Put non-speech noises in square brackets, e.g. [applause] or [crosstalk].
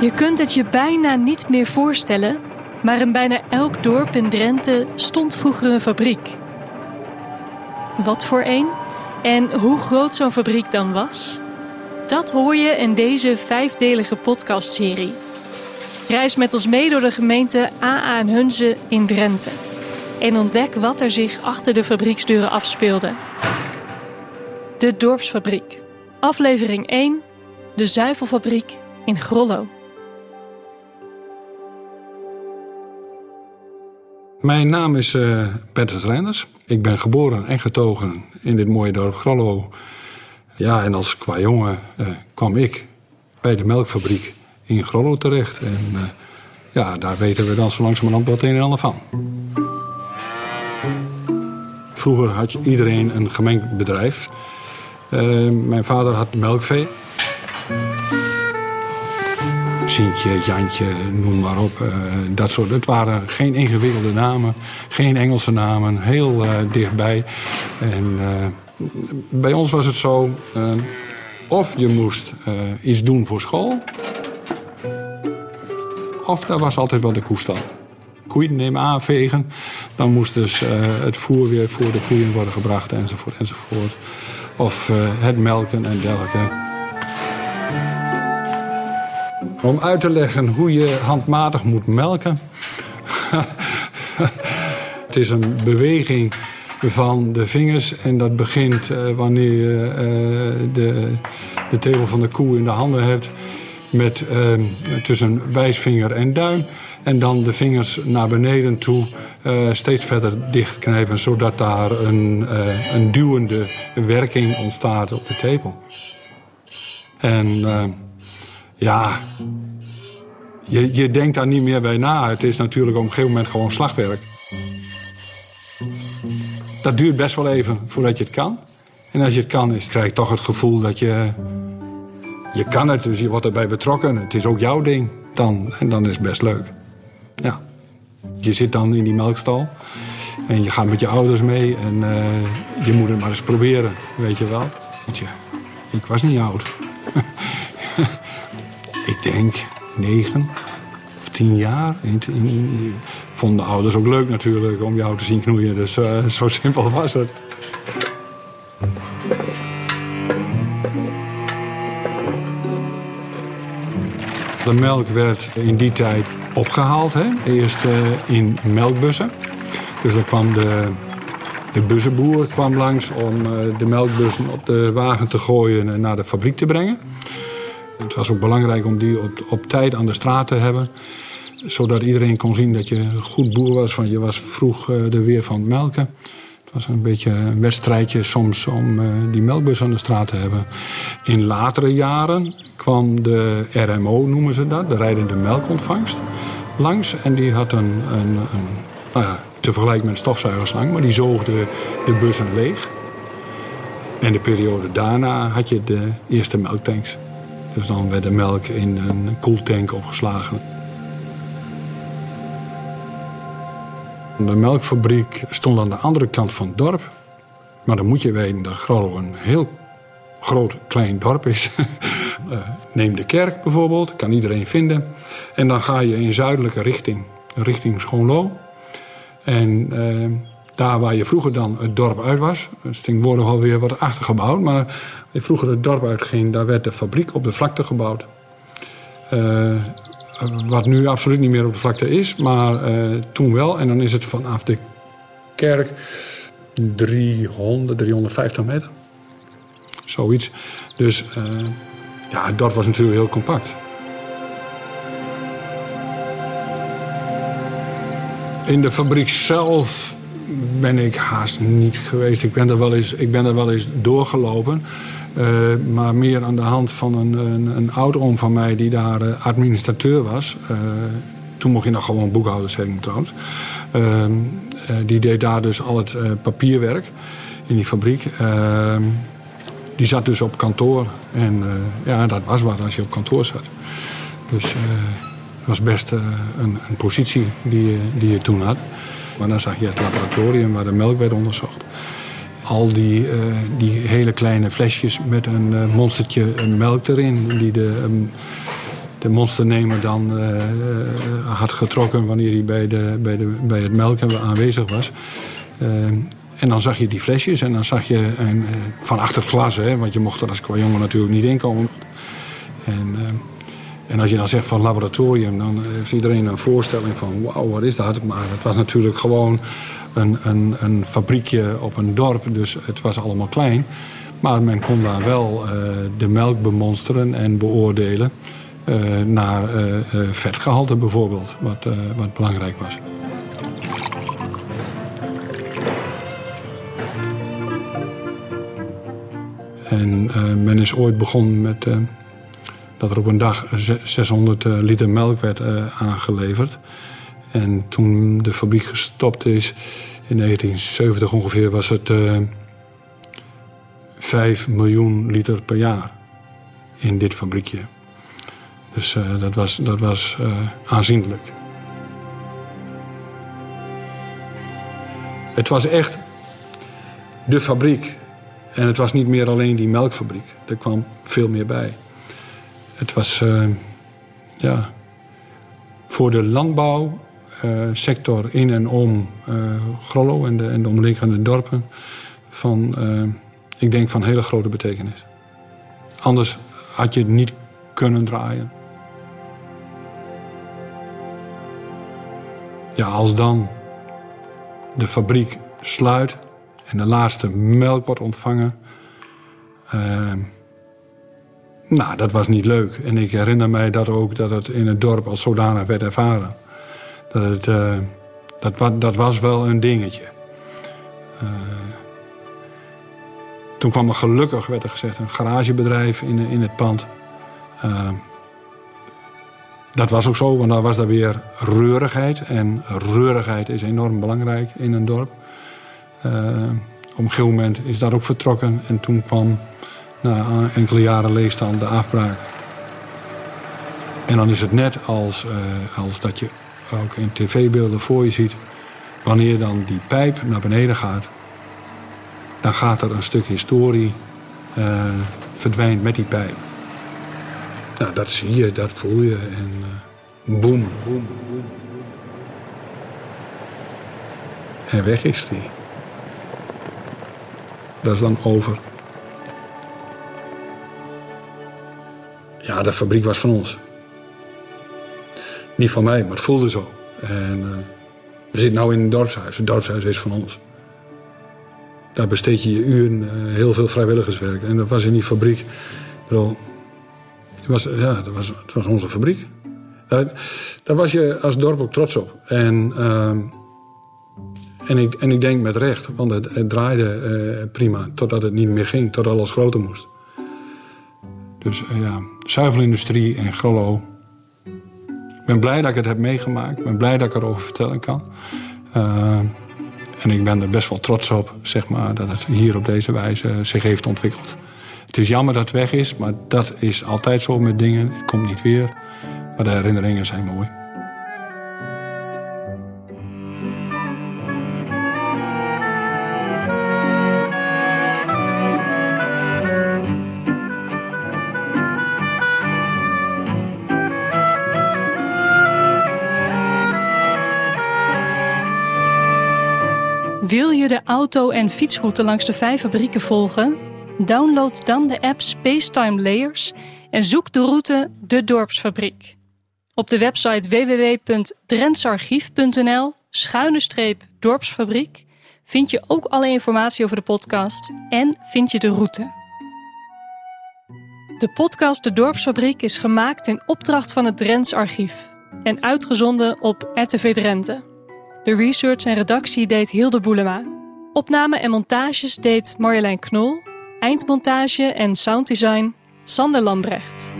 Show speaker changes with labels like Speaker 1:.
Speaker 1: Je kunt het je bijna niet meer voorstellen, maar in bijna elk dorp in Drenthe stond vroeger een fabriek. Wat voor een en hoe groot zo'n fabriek dan was, dat hoor je in deze vijfdelige podcastserie. Reis met ons mee door de gemeente AA en Hunze in Drenthe en ontdek wat er zich achter de fabrieksdeuren afspeelde. De Dorpsfabriek, aflevering 1, de Zuivelfabriek in Grollo.
Speaker 2: Mijn naam is uh, Bertus Reinders. Ik ben geboren en getogen in dit mooie dorp Grollo. Ja, en als qua jongen uh, kwam ik bij de melkfabriek in Grollo terecht. En uh, ja, daar weten we dan zo langzamerhand wat een en ander van. Vroeger had iedereen een gemengd bedrijf. mijn vader had melkvee. Jantje, noem maar op. Uh, dat soort. Het waren geen ingewikkelde namen, geen Engelse namen, heel uh, dichtbij. En uh, bij ons was het zo, of je moest iets doen voor school, of daar was altijd wel de koestal. Koeien nemen aanvegen, dan moest dus het voer weer voor de koeien worden gebracht enzovoort enzovoort. Of het melken en dergelijke. Om uit te leggen hoe je handmatig moet melken. [laughs] het is een beweging van de vingers en dat begint uh, wanneer je uh, de, de tepel van de koe in de handen hebt met uh, tussen wijsvinger en duim. En dan de vingers naar beneden toe steeds verder dichtknijpen, zodat daar een, een duwende werking ontstaat op de tepel. En ja, je, je denkt daar niet meer bij na. Het is natuurlijk op een gegeven moment gewoon slagwerk. Dat duurt best wel even voordat je het kan. En als je het kan, is, krijg je toch het gevoel dat je... Je kan het, dus je wordt erbij betrokken. Het is ook jouw ding. Dan, en dan is het best leuk. Ja. Je zit dan in die melkstal. En je gaat met je ouders mee. En uh, je moet het maar eens proberen, weet je wel. Weet je, ik was niet oud. [laughs] ik denk negen of tien jaar. Vonden ouders ook leuk natuurlijk om jou te zien knoeien. Dus uh, [laughs] zo simpel was het. De melk werd in die tijd opgehaald. Hè? Eerst uh, in melkbussen. Dus dan kwam de, de bussenboer kwam langs om uh, de melkbussen op de wagen te gooien en naar de fabriek te brengen. Het was ook belangrijk om die op, op tijd aan de straat te hebben. Zodat iedereen kon zien dat je een goed boer was. Van je was vroeg uh, er weer van het melken. Het was een beetje een wedstrijdje soms om uh, die melkbus aan de straat te hebben. In latere jaren kwam de RMO, noemen ze dat, de rijdende melkontvangst, langs. En die had een, een, nou te vergelijken met een stofzuigerslang, maar die zoogde de bussen leeg. En de periode daarna had je de eerste melktanks. Dus dan werd de melk in een koeltank opgeslagen. De melkfabriek stond aan de andere kant van het dorp. Maar dan moet je weten dat Grollo een heel groot klein dorp is. uh, [laughs] neem de kerk bijvoorbeeld, kan iedereen vinden. En dan ga je in zuidelijke richting, richting Schoonlo. En uh, daar waar je vroeger dan het dorp uit was, het ding worden alweer wat achtergebouwd, maar waar vroeger het dorp uitging, daar werd de fabriek op de vlakte gebouwd. Uh, wat nu absoluut niet meer op de vlakte is, maar uh, toen wel. En dan is het vanaf de kerk 300, 350 meter. Zoiets. Dus uh, ja, het dorp was natuurlijk heel compact. In de fabriek zelf ben ik haast niet geweest. Ik ben er wel eens, ik ben er wel eens doorgelopen. Uh, maar meer aan de hand van een, een, een oud-oom van mij die daar uh, administrateur was. Uh, toen mocht je nog gewoon boekhouders zijn trouwens. Ehm, die deed daar dus al het papierwerk in die fabriek. Ehm, die zat dus op kantoor. En ja, dat was wat als je op kantoor zat. Dus het was best een, een positie die, die je toen had. Maar dan zag je het laboratorium waar de melk werd onderzocht. Al die, uh, die hele kleine flesjes met een uh, monstertje melk erin. Die de, um, de monsternemer dan had getrokken wanneer hij bij, de, bij, de, bij het melken aanwezig was. En dan zag je die flesjes en dan zag je een, van achter glas, hè, want je mocht er als qua jongen natuurlijk niet inkomen. En, en als je dan zegt van laboratorium, dan heeft iedereen een voorstelling van wauw, wat is dat? Maar het was natuurlijk gewoon een, een, een fabriekje op een dorp, dus het was allemaal klein. Maar men kon daar wel uh, de melk bemonsteren en beoordelen uh, naar uh, vetgehalte bijvoorbeeld, wat, wat belangrijk was. En men is ooit begonnen met dat er op een dag 600 liter melk werd aangeleverd. En toen de fabriek gestopt is, in 1970 ongeveer, was het uh, eh, 5 miljoen liter per jaar in dit fabriekje. Dus dat was, dat was aanzienlijk. Het was echt de fabriek. En het was niet meer alleen die melkfabriek. Er kwam veel meer bij. Het was, ja, voor de landbouw uh, sector in en om uh, Grollo en de, en de omliggende dorpen van, uh, ik denk, van hele grote betekenis. Anders had je het niet kunnen draaien. Ja, als dan de fabriek sluit en de laatste melk wordt ontvangen. Nou, dat was niet leuk. En ik herinner mij dat ook dat het in het dorp als zodanig werd ervaren. Dat, uh, dat, dat, was wel een dingetje. Uh, toen kwam er gelukkig, werd er gezegd, een garagebedrijf in, in het pand. Uh, dat was ook zo, want daar was daar weer reurigheid. En reurigheid is enorm belangrijk in een dorp. op een gegeven moment is dat ook vertrokken. En toen kwam na enkele jaren leegstand de afbraak. En dan is het net als, als dat je ook in tv-beelden voor je ziet. Wanneer dan die pijp naar beneden gaat, dan gaat er een stuk historie uh, verdwijnt met die pijp. Nou, dat zie je, dat voel je en uh, boem, boem. En weg is die. Dat is dan over. Ja, de fabriek was van ons. Niet van mij, maar het voelde zo. En uh, we zitten nu in een dorpshuis. Het dorpshuis is van ons. Daar besteed je je uren, uh, heel veel vrijwilligerswerk. En dat was in die fabriek. Bedoel, het, was, ja, dat was, het was onze fabriek. Daar, daar, was je als dorp ook trots op. En, uh, en, ik, en ik denk met recht, want het, het draaide prima. Totdat het niet meer ging, tot alles groter moest. Dus ja, zuivelindustrie en Grollo ben blij dat ik het heb meegemaakt. Ik ben blij dat ik erover vertellen kan. Uh, en ik ben er best wel trots op, zeg maar, dat het hier op deze wijze zich heeft ontwikkeld. Het is jammer dat het weg is, maar dat is altijd zo met dingen. Het komt niet weer. Maar de herinneringen zijn mooi.
Speaker 1: Wil je de auto- en fietsroute langs de vijf fabrieken volgen? Download dan de app Spacetime Layers en zoek de route De Dorpsfabriek. Op de website www.drentsarchief.nl schuine streep dorpsfabriek vind je ook alle informatie over de podcast en vind je de route. De podcast De Dorpsfabriek is gemaakt in opdracht van het Drents Archief en uitgezonden op RTV Drenthe. De research en redactie deed Hilde Boelema. Opname en montages deed Marjolein Knol. Eindmontage en sounddesign Sander Lambrecht.